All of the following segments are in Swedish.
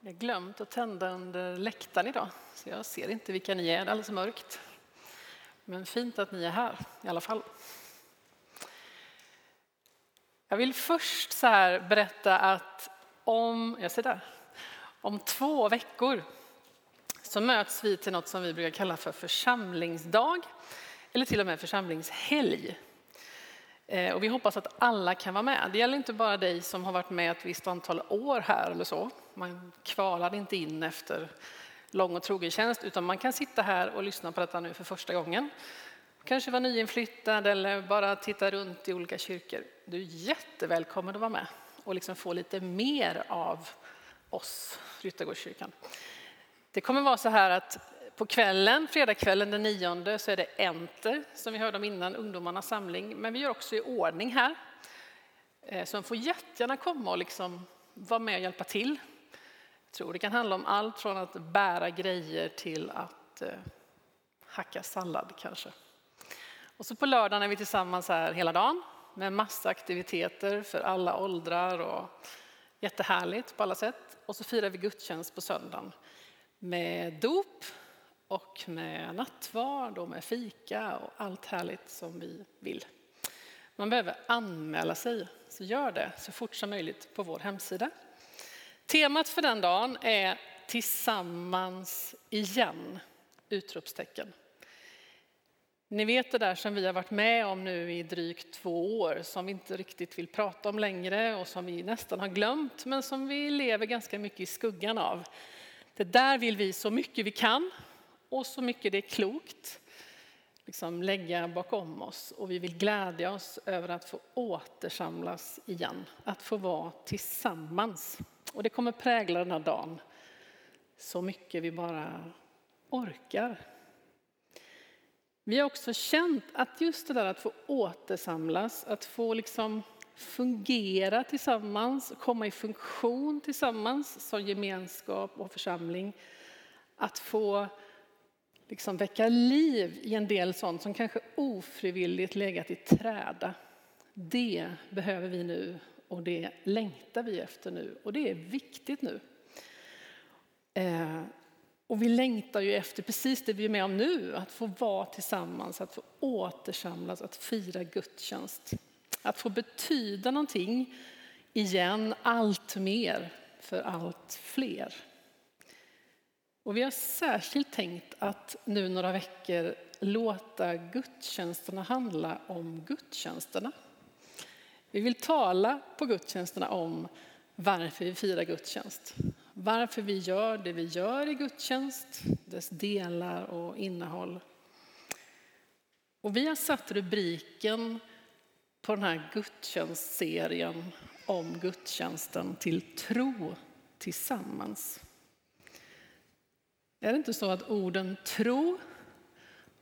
Jag har glömt att tända under läktaren idag, så jag ser inte vilka ni är, det är alldeles mörkt. Men fint att ni är här i alla fall. Jag vill först så här berätta att om, jag ser där, om två veckor så möts vi till något som vi brukar kalla för församlingsdag eller till och med församlingshelg. Eh, och vi hoppas att alla kan vara med. Det gäller inte bara dig som har varit med ett visst antal år här eller så. Man kvalar inte in efter lång och trogen tjänst utan man kan sitta här och lyssna på detta nu för första gången. Kanske vara nyinflyttad eller bara titta runt i olika kyrkor. Du är jättevälkommen att vara med och liksom få lite mer av oss, Ryttargårdskyrkan. Det kommer vara så här att på kvällen, fredagskvällen den nionde, så är det Enter som vi hörde om innan, ungdomarnas samling. Men vi gör också i ordning här. Eh, så de får jättegärna komma och liksom vara med och hjälpa till. Tror det kan handla om allt från att bära grejer till att eh, hacka sallad kanske. Och så på lördagen är vi tillsammans här hela dagen med massa aktiviteter för alla åldrar och jättehärligt på alla sätt. Och så firar vi gudstjänst på söndagen med dop och med nattvard och med fika och allt härligt som vi vill. Man behöver anmäla sig, så gör det så fort som möjligt på vår hemsida. Temat för den dagen är Tillsammans igen! Utropstecken. Ni vet det där som vi har varit med om nu i drygt två år, som vi inte riktigt vill prata om längre och som vi nästan har glömt, men som vi lever ganska mycket i skuggan av. Det där vill vi så mycket vi kan och så mycket det är klokt liksom lägga bakom oss. Och vi vill glädja oss över att få återsamlas igen, att få vara tillsammans. Och det kommer prägla den här dagen så mycket vi bara orkar. Vi har också känt att just det där att få återsamlas, att få liksom fungera tillsammans, komma i funktion tillsammans som gemenskap och församling, att få liksom väcka liv i en del sånt som kanske ofrivilligt legat i träda. Det behöver vi nu och det längtar vi efter nu och det är viktigt nu. Eh, och vi längtar ju efter precis det vi är med om nu, att få vara tillsammans, att få återsamlas, att fira gudstjänst. Att få betyda någonting igen, allt mer för allt fler. Och vi har särskilt tänkt att nu några veckor låta gudstjänsterna handla om gudstjänsterna. Vi vill tala på gudstjänsterna om varför vi firar gudstjänst. Varför vi gör det vi gör i gudstjänst, dess delar och innehåll. Och vi har satt rubriken på den här gudstjänstserien om gudstjänsten till Tro tillsammans. Är det inte så att orden tro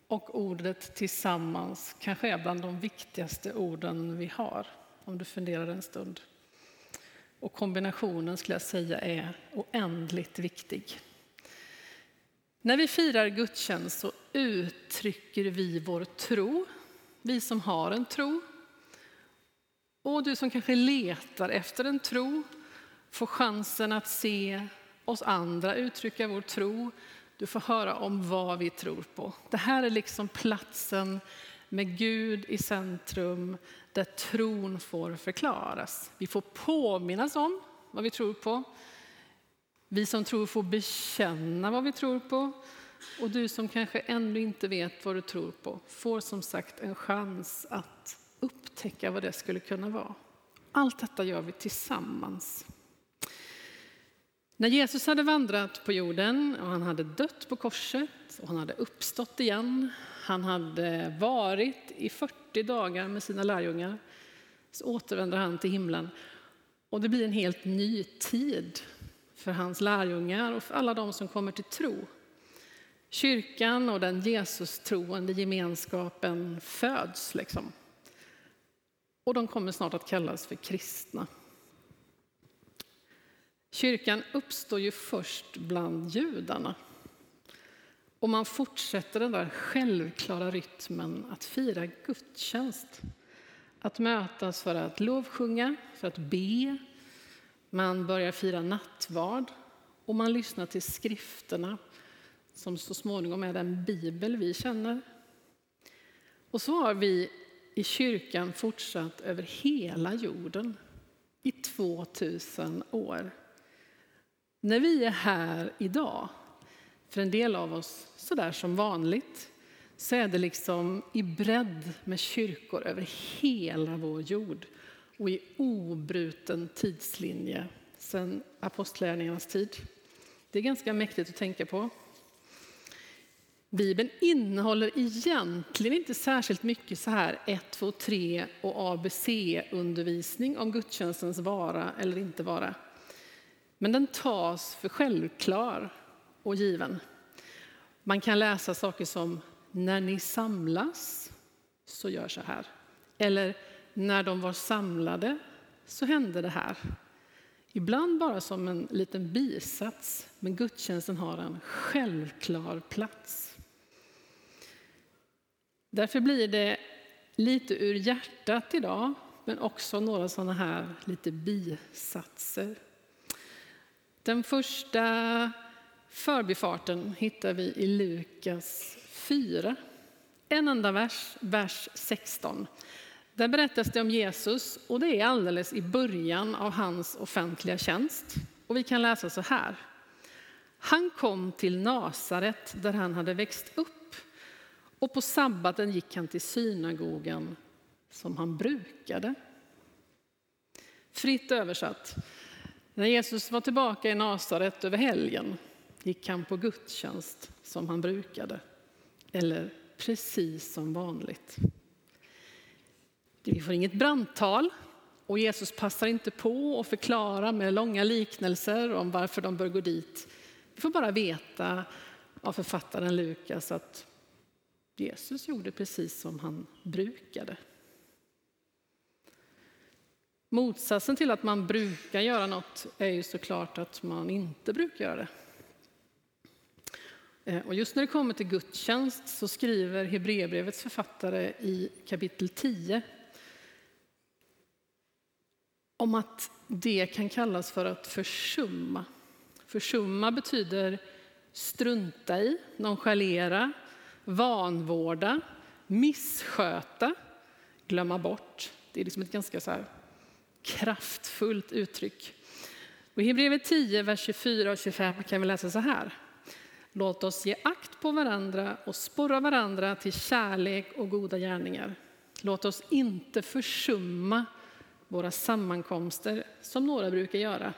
och ordet tillsammans kanske är bland de viktigaste orden vi har, om du funderar en stund. Och kombinationen skulle jag säga är oändligt viktig. När vi firar gudstjänst så uttrycker vi vår tro, vi som har en tro. Och du som kanske letar efter en tro får chansen att se oss andra uttrycka vår tro. Du får höra om vad vi tror på. Det här är liksom platsen med Gud i centrum där tron får förklaras. Vi får påminnas om vad vi tror på. Vi som tror får bekänna vad vi tror på. Och du som kanske ännu inte vet vad du tror på får som sagt en chans att upptäcka vad det skulle kunna vara. Allt detta gör vi tillsammans. När Jesus hade vandrat på jorden och han hade dött på korset och han hade uppstått igen, han hade varit i 40 dagar med sina lärjungar, så återvänder han till himlen. Och det blir en helt ny tid för hans lärjungar och för alla de som kommer till tro. Kyrkan och den Jesus-troende gemenskapen föds. Liksom. Och de kommer snart att kallas för kristna. Kyrkan uppstår ju först bland judarna. Och man fortsätter den där självklara rytmen att fira gudstjänst. Att mötas för att lovsjunga, för att be. Man börjar fira nattvard och man lyssnar till skrifterna som så småningom är den bibel vi känner. Och så har vi i kyrkan fortsatt över hela jorden i 2000 år. När vi är här idag, för en del av oss sådär som vanligt, så är det liksom i bredd med kyrkor över hela vår jord och i obruten tidslinje sedan apostlärningarnas tid. Det är ganska mäktigt att tänka på. Bibeln innehåller egentligen inte särskilt mycket så här 1, 2, 3 och ABC-undervisning om gudstjänstens vara eller inte vara. Men den tas för självklar och given. Man kan läsa saker som när ni samlas så gör så här. Eller när de var samlade så hände det här. Ibland bara som en liten bisats, men gudstjänsten har en självklar plats. Därför blir det lite ur hjärtat idag, men också några sådana här lite bisatser. Den första förbifarten hittar vi i Lukas 4. En enda vers, vers 16. Där berättas det om Jesus och det är alldeles i början av hans offentliga tjänst. Och vi kan läsa så här. Han kom till Nasaret där han hade växt upp och på sabbaten gick han till synagogan som han brukade. Fritt översatt. När Jesus var tillbaka i Nasaret över helgen gick han på gudstjänst som han brukade. Eller precis som vanligt. Vi får inget brandtal och Jesus passar inte på att förklara med långa liknelser om varför de bör gå dit. Vi får bara veta av författaren Lukas att Jesus gjorde precis som han brukade. Motsatsen till att man brukar göra något är ju såklart att man inte brukar göra det. Eh, och just när det kommer till gudstjänst så skriver Hebreerbrevets författare i kapitel 10 om att det kan kallas för att försumma. Försumma betyder strunta i, nonchalera, vanvårda, missköta, glömma bort. Det är liksom ett ganska så här kraftfullt uttryck. Och I Hebreerbrevet 10, vers 24 och 25 kan vi läsa så här. Låt oss ge akt på varandra och sporra varandra till kärlek och goda gärningar. Låt oss inte försumma våra sammankomster som några brukar göra,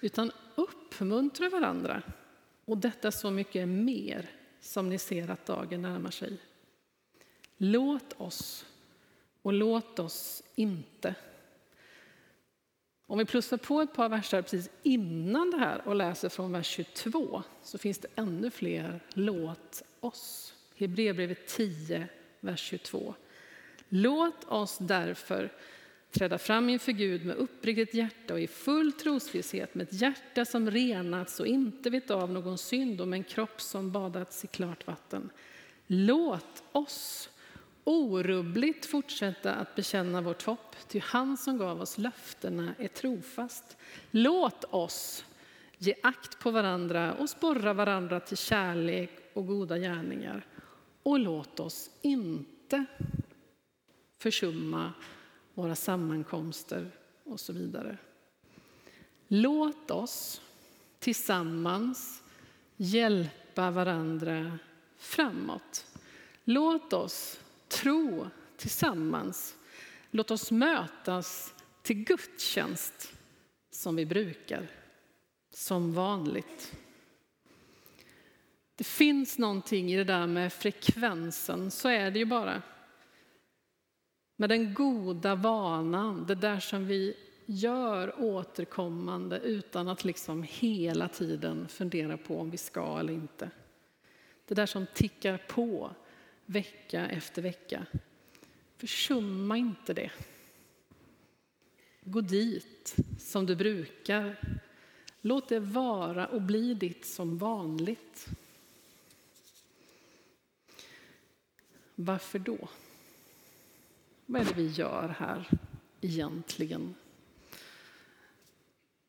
utan uppmuntra varandra. Och detta så mycket mer som ni ser att dagen närmar sig. Låt oss och låt oss inte. Om vi plussar på ett par verser precis innan det här och läser från vers 22 så finns det ännu fler låt oss. Hebreerbrevet 10, vers 22. Låt oss därför träda fram inför Gud med uppriktigt hjärta och i full trosvisshet med ett hjärta som renats och inte vet av någon synd och med en kropp som badats i klart vatten. Låt oss orubbligt fortsätta att bekänna vårt hopp, ty han som gav oss löftena är trofast. Låt oss ge akt på varandra och sporra varandra till kärlek och goda gärningar. Och låt oss inte försumma våra sammankomster och så vidare. Låt oss tillsammans hjälpa varandra framåt. Låt oss tro tillsammans. Låt oss mötas till gudstjänst som vi brukar, som vanligt. Det finns någonting i det där med frekvensen, så är det ju bara. Med den goda vanan, det där som vi gör återkommande utan att liksom hela tiden fundera på om vi ska eller inte. Det där som tickar på vecka efter vecka. Försumma inte det. Gå dit som du brukar. Låt det vara och bli ditt som vanligt. Varför då? Vad är det vi gör här egentligen?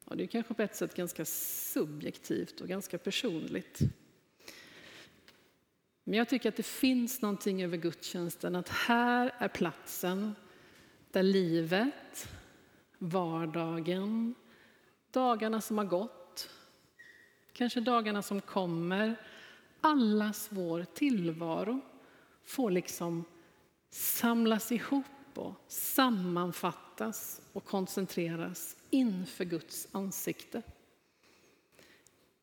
Och det är kanske på ett sätt ganska subjektivt och ganska personligt. Men jag tycker att det finns någonting över gudstjänsten, att här är platsen där livet, vardagen, dagarna som har gått, kanske dagarna som kommer, allas vår tillvaro får liksom samlas ihop och sammanfattas och koncentreras inför Guds ansikte.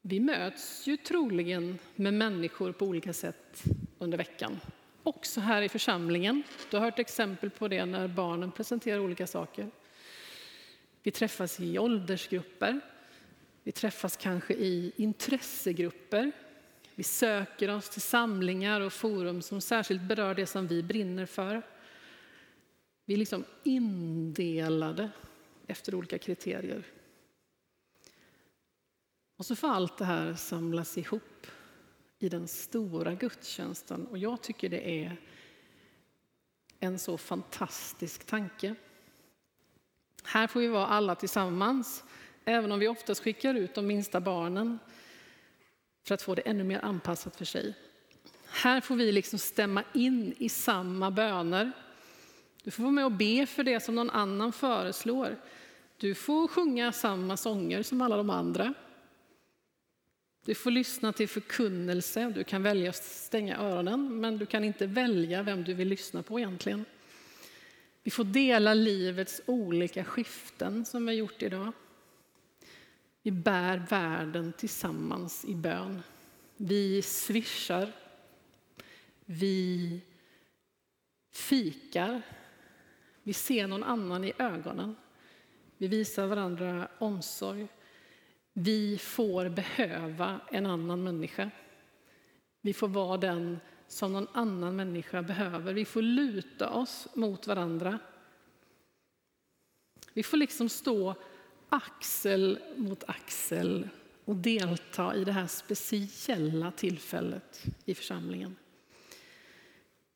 Vi möts ju troligen med människor på olika sätt under veckan. Också här i församlingen. Du har hört exempel på det när barnen presenterar olika saker. Vi träffas i åldersgrupper. Vi träffas kanske i intressegrupper. Vi söker oss till samlingar och forum som särskilt berör det som vi brinner för. Vi är liksom indelade efter olika kriterier. Och så får allt det här samlas ihop i den stora gudstjänsten. Och jag tycker det är en så fantastisk tanke. Här får vi vara alla tillsammans, även om vi oftast skickar ut de minsta barnen för att få det ännu mer anpassat för sig. Här får vi liksom stämma in i samma böner. Du får vara med och be för det som någon annan föreslår. Du får sjunga samma sånger som alla de andra. Du får lyssna till förkunnelse. Du kan välja att stänga öronen, men du kan inte välja vem du vill lyssna på egentligen. Vi får dela livets olika skiften som vi har gjort idag. Vi bär världen tillsammans i bön. Vi swishar. Vi fikar. Vi ser någon annan i ögonen. Vi visar varandra omsorg. Vi får behöva en annan människa. Vi får vara den som någon annan människa behöver. Vi får luta oss mot varandra. Vi får liksom stå axel mot axel och delta i det här speciella tillfället i församlingen.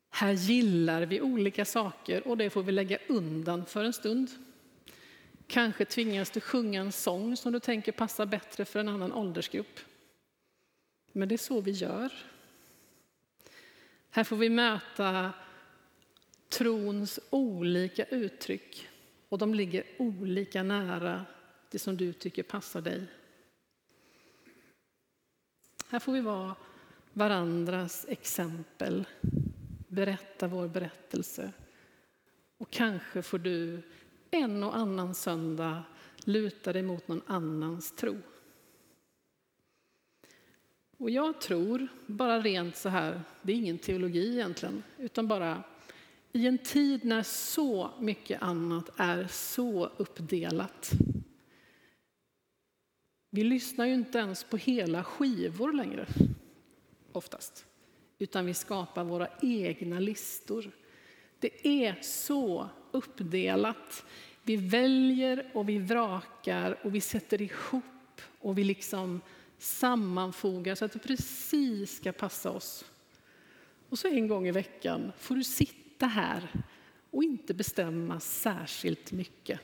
Här gillar vi olika saker och det får vi lägga undan för en stund. Kanske tvingas du sjunga en sång som du tänker passar bättre för en annan åldersgrupp. Men det är så vi gör. Här får vi möta trons olika uttryck och de ligger olika nära det som du tycker passar dig. Här får vi vara varandras exempel, berätta vår berättelse. Och kanske får du en och annan söndag luta dig mot någon annans tro. Och jag tror, bara rent så här, det är ingen teologi egentligen, utan bara i en tid när så mycket annat är så uppdelat. Vi lyssnar ju inte ens på hela skivor längre, oftast, utan vi skapar våra egna listor. Det är så uppdelat. Vi väljer och vi vrakar och vi sätter ihop och vi liksom sammanfogar så att det precis ska passa oss. Och så en gång i veckan får du sitta här och inte bestämma särskilt mycket.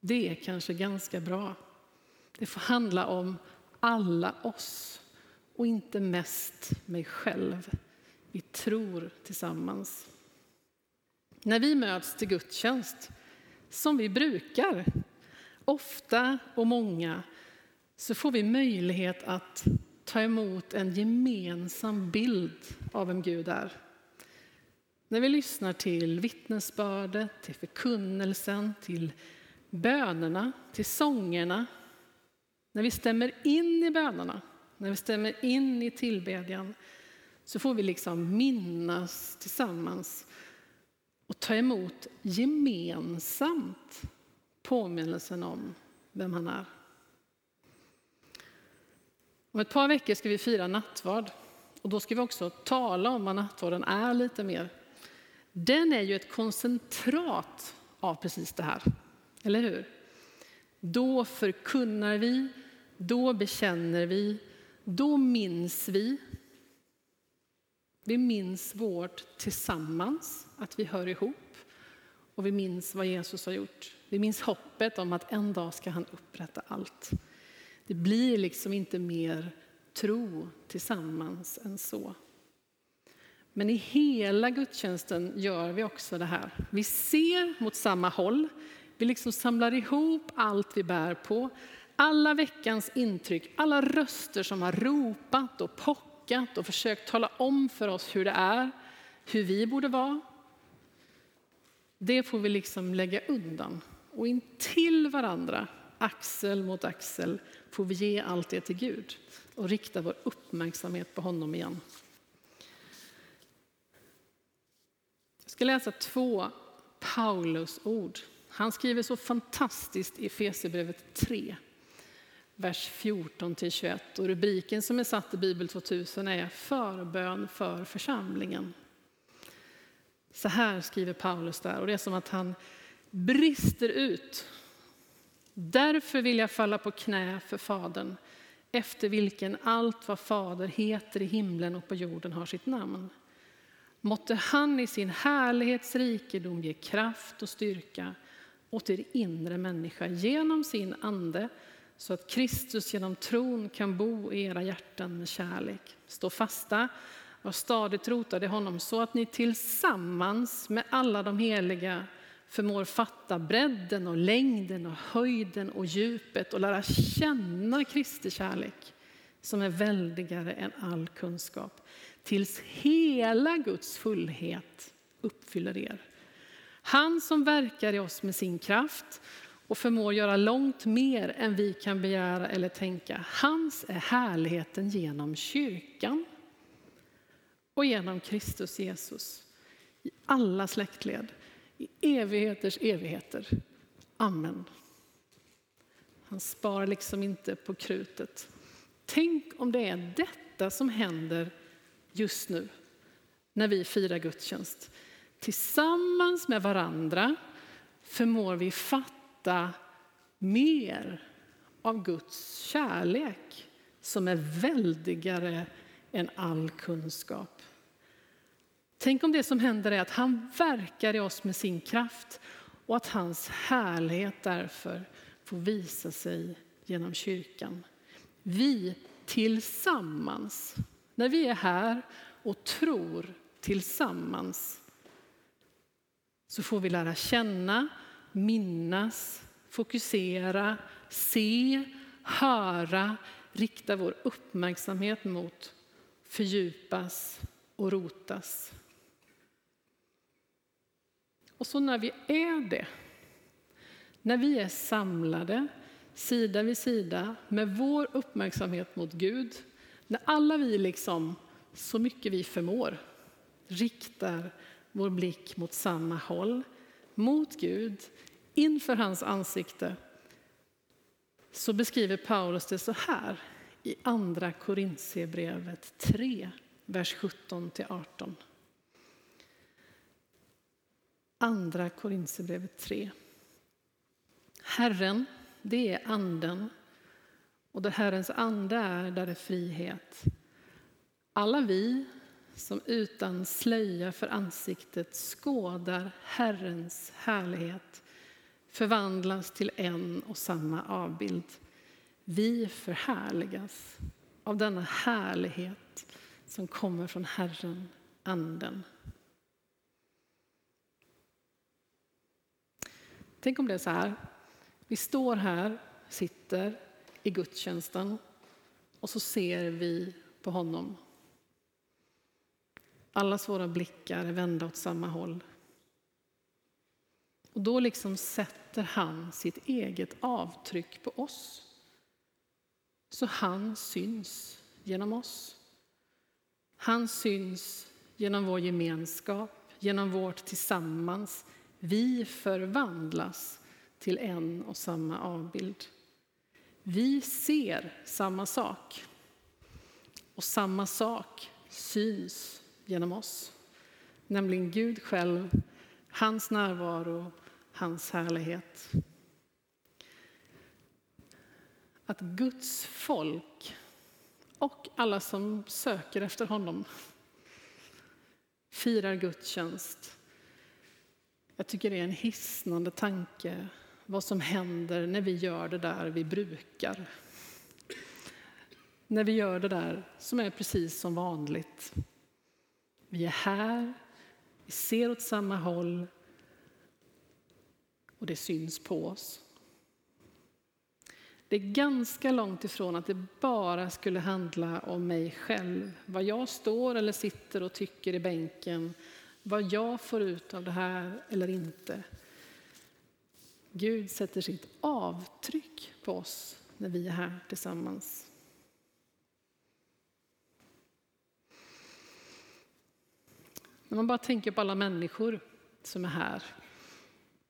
Det är kanske ganska bra. Det får handla om alla oss och inte mest mig själv. Vi tror tillsammans. När vi möts till gudstjänst, som vi brukar, ofta och många, så får vi möjlighet att ta emot en gemensam bild av vem Gud är. När vi lyssnar till vittnesbördet, till förkunnelsen, till bönerna, till sångerna, när vi stämmer in i bönerna, när vi stämmer in i tillbedjan, så får vi liksom minnas tillsammans och ta emot gemensamt påminnelsen om vem han är. Om ett par veckor ska vi fira nattvard och då ska vi också tala om vad nattvarden är lite mer. Den är ju ett koncentrat av precis det här, eller hur? Då förkunnar vi, då bekänner vi, då minns vi. Vi minns vårt tillsammans, att vi hör ihop och vi minns vad Jesus har gjort. Vi minns hoppet om att en dag ska han upprätta allt. Det blir liksom inte mer tro tillsammans än så. Men i hela gudstjänsten gör vi också det här. Vi ser mot samma håll. Vi liksom samlar ihop allt vi bär på. Alla veckans intryck, alla röster som har ropat och pockat och försökt tala om för oss hur det är, hur vi borde vara. Det får vi liksom lägga undan och in till varandra, axel mot axel, får vi ge allt det till Gud och rikta vår uppmärksamhet på honom igen. Jag ska läsa två Paulus ord. Han skriver så fantastiskt i Efesierbrevet 3, vers 14 21. Och rubriken som är satt i Bibel 2000 är Förbön för församlingen. Så här skriver Paulus där, och det är som att han brister ut. Därför vill jag falla på knä för Fadern, efter vilken allt vad Fader heter i himlen och på jorden har sitt namn. Måtte han i sin härlighetsrikedom ge kraft och styrka åt er inre människa genom sin ande så att Kristus genom tron kan bo i era hjärtan med kärlek. Stå fasta var stadigt rotade i honom så att ni tillsammans med alla de heliga förmår fatta bredden och längden och höjden och djupet och lära känna Kristi kärlek som är väldigare än all kunskap tills hela Guds fullhet uppfyller er. Han som verkar i oss med sin kraft och förmår göra långt mer än vi kan begära eller tänka. Hans är härligheten genom kyrkan och genom Kristus Jesus i alla släktled, i evigheters evigheter. Amen. Han sparar liksom inte på krutet. Tänk om det är detta som händer just nu när vi firar gudstjänst. Tillsammans med varandra förmår vi fatta mer av Guds kärlek som är väldigare än all kunskap. Tänk om det som händer är att han verkar i oss med sin kraft och att hans härlighet därför får visa sig genom kyrkan. Vi tillsammans, när vi är här och tror tillsammans, så får vi lära känna, minnas, fokusera, se, höra, rikta vår uppmärksamhet mot, fördjupas och rotas. Och så när vi är det, när vi är samlade sida vid sida med vår uppmärksamhet mot Gud, när alla vi liksom, så mycket vi förmår, riktar vår blick mot samma håll, mot Gud, inför hans ansikte, så beskriver Paulus det så här i Andra Korintierbrevet 3, vers 17-18. Andra Korintierbrevet 3. Herren, det är anden och där Herrens ande är, där är frihet. Alla vi som utan slöja för ansiktet skådar Herrens härlighet förvandlas till en och samma avbild. Vi förhärligas av denna härlighet som kommer från Herren, Anden. Tänk om det är så här. Vi står här, sitter i gudstjänsten och så ser vi på honom. Allas våra blickar är vända åt samma håll. Och då liksom sätter han sitt eget avtryck på oss. Så han syns genom oss. Han syns genom vår gemenskap, genom vårt tillsammans, vi förvandlas till en och samma avbild. Vi ser samma sak och samma sak syns genom oss. Nämligen Gud själv, hans närvaro, hans härlighet. Att Guds folk och alla som söker efter honom firar gudstjänst jag tycker det är en hisnande tanke vad som händer när vi gör det där vi brukar. När vi gör det där som är precis som vanligt. Vi är här, vi ser åt samma håll och det syns på oss. Det är ganska långt ifrån att det bara skulle handla om mig själv. Vad jag står eller sitter och tycker i bänken. Vad jag får ut av det här eller inte. Gud sätter sitt avtryck på oss när vi är här tillsammans. När man bara tänker på alla människor som är här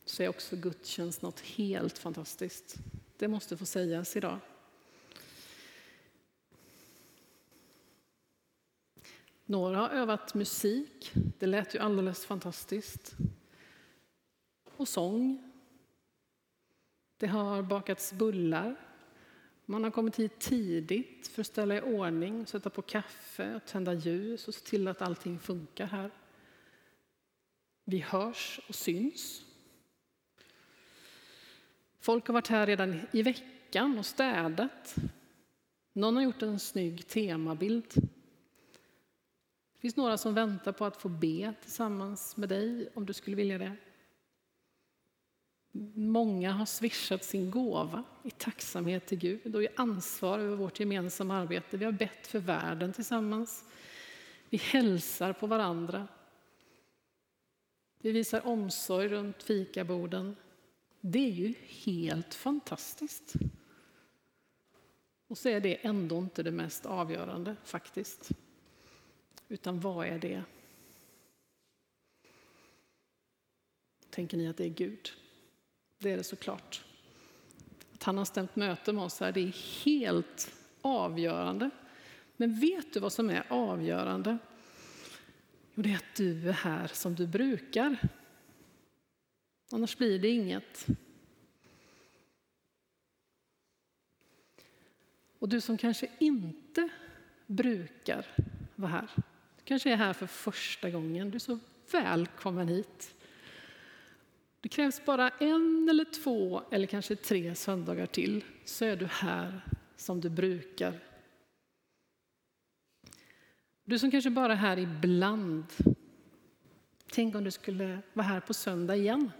så är också gudstjänst något helt fantastiskt. Det måste få sägas idag. Några har övat musik, det lät ju alldeles fantastiskt. Och sång. Det har bakats bullar. Man har kommit hit tidigt för att ställa i ordning, sätta på kaffe, och tända ljus och se till att allting funkar här. Vi hörs och syns. Folk har varit här redan i veckan och städat. Någon har gjort en snygg temabild. Det finns några som väntar på att få be tillsammans med dig om du skulle vilja det. Många har swishat sin gåva i tacksamhet till Gud och i ansvar över vårt gemensamma arbete. Vi har bett för världen tillsammans. Vi hälsar på varandra. Vi visar omsorg runt fikaborden. Det är ju helt fantastiskt. Och så är det ändå inte det mest avgörande faktiskt. Utan vad är det? Tänker ni att det är Gud? Det är det såklart. Att han har stämt möte med oss här, det är helt avgörande. Men vet du vad som är avgörande? Jo, det är att du är här som du brukar. Annars blir det inget. Och du som kanske inte brukar vara här, du kanske är här för första gången, du är så välkommen hit. Det krävs bara en eller två eller kanske tre söndagar till så är du här som du brukar. Du som kanske bara är här ibland. Tänk om du skulle vara här på söndag igen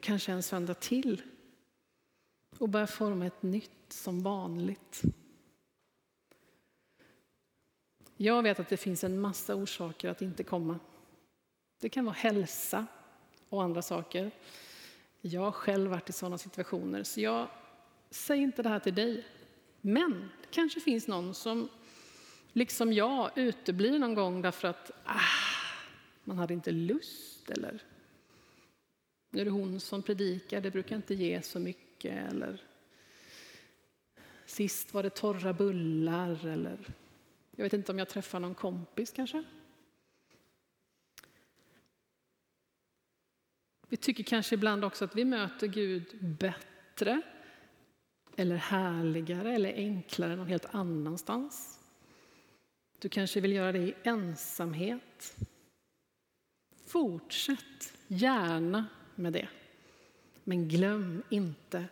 kanske en söndag till och börja forma ett nytt som vanligt. Jag vet att det finns en massa orsaker att inte komma. Det kan vara hälsa och andra saker. Jag har själv varit i sådana situationer, så jag säger inte det här till dig. Men det kanske finns någon som, liksom jag, uteblir någon gång därför att ah, man hade inte lust eller nu är det hon som predikar, det brukar inte ge så mycket. Eller sist var det torra bullar. Eller jag vet inte om jag träffar någon kompis kanske. Vi tycker kanske ibland också att vi möter Gud bättre eller härligare eller enklare någon helt annanstans. Du kanske vill göra det i ensamhet. Fortsätt gärna med det. Men glöm inte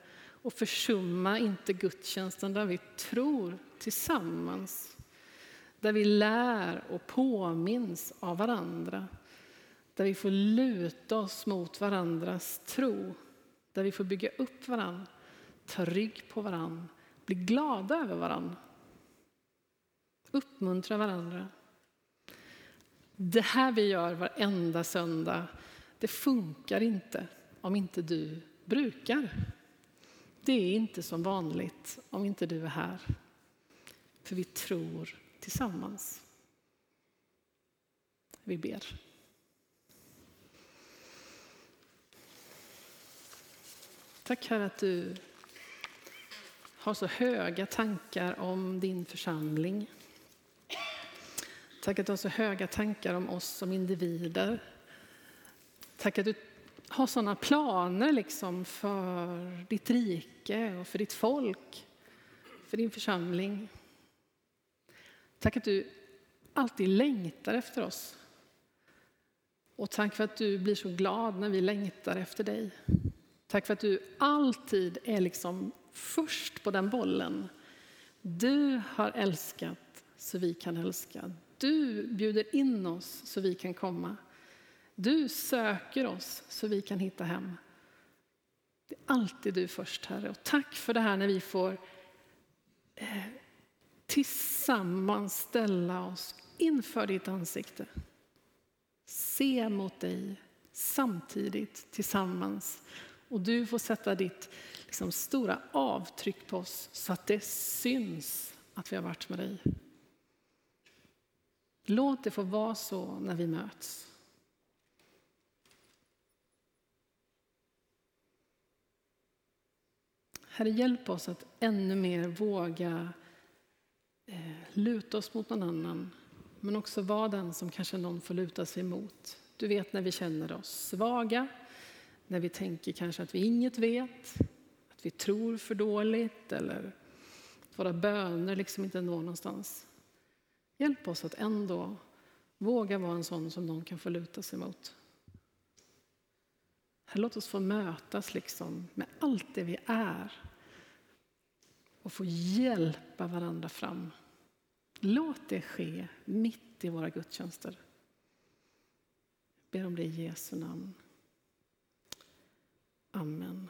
och försumma inte gudstjänsten där vi tror tillsammans. Där vi lär och påminns av varandra. Där vi får luta oss mot varandras tro. Där vi får bygga upp varandra, ta rygg på varandra, bli glada över varandra. Uppmuntra varandra. Det här vi gör varenda söndag det funkar inte om inte du brukar. Det är inte som vanligt om inte du är här. För vi tror tillsammans. Vi ber. Tack Herre att du har så höga tankar om din församling. Tack att du har så höga tankar om oss som individer. Tack att du har sådana planer liksom för ditt rike och för ditt folk, för din församling. Tack att du alltid längtar efter oss. Och tack för att du blir så glad när vi längtar efter dig. Tack för att du alltid är liksom först på den bollen. Du har älskat så vi kan älska. Du bjuder in oss så vi kan komma. Du söker oss så vi kan hitta hem. Det är alltid du först, Herre. Och tack för det här när vi får eh, tillsammans ställa oss inför ditt ansikte. Se mot dig samtidigt, tillsammans. Och du får sätta ditt liksom, stora avtryck på oss så att det syns att vi har varit med dig. Låt det få vara så när vi möts. Herre, hjälp oss att ännu mer våga eh, luta oss mot någon annan, men också vara den som kanske någon får luta sig mot. Du vet när vi känner oss svaga, när vi tänker kanske att vi inget vet, att vi tror för dåligt eller att våra böner liksom inte når någonstans. Hjälp oss att ändå våga vara en sån som någon kan få luta sig mot. Låt oss få mötas liksom med allt det vi är och få hjälpa varandra fram. Låt det ske mitt i våra gudstjänster. Jag ber om det i Jesu namn. Amen.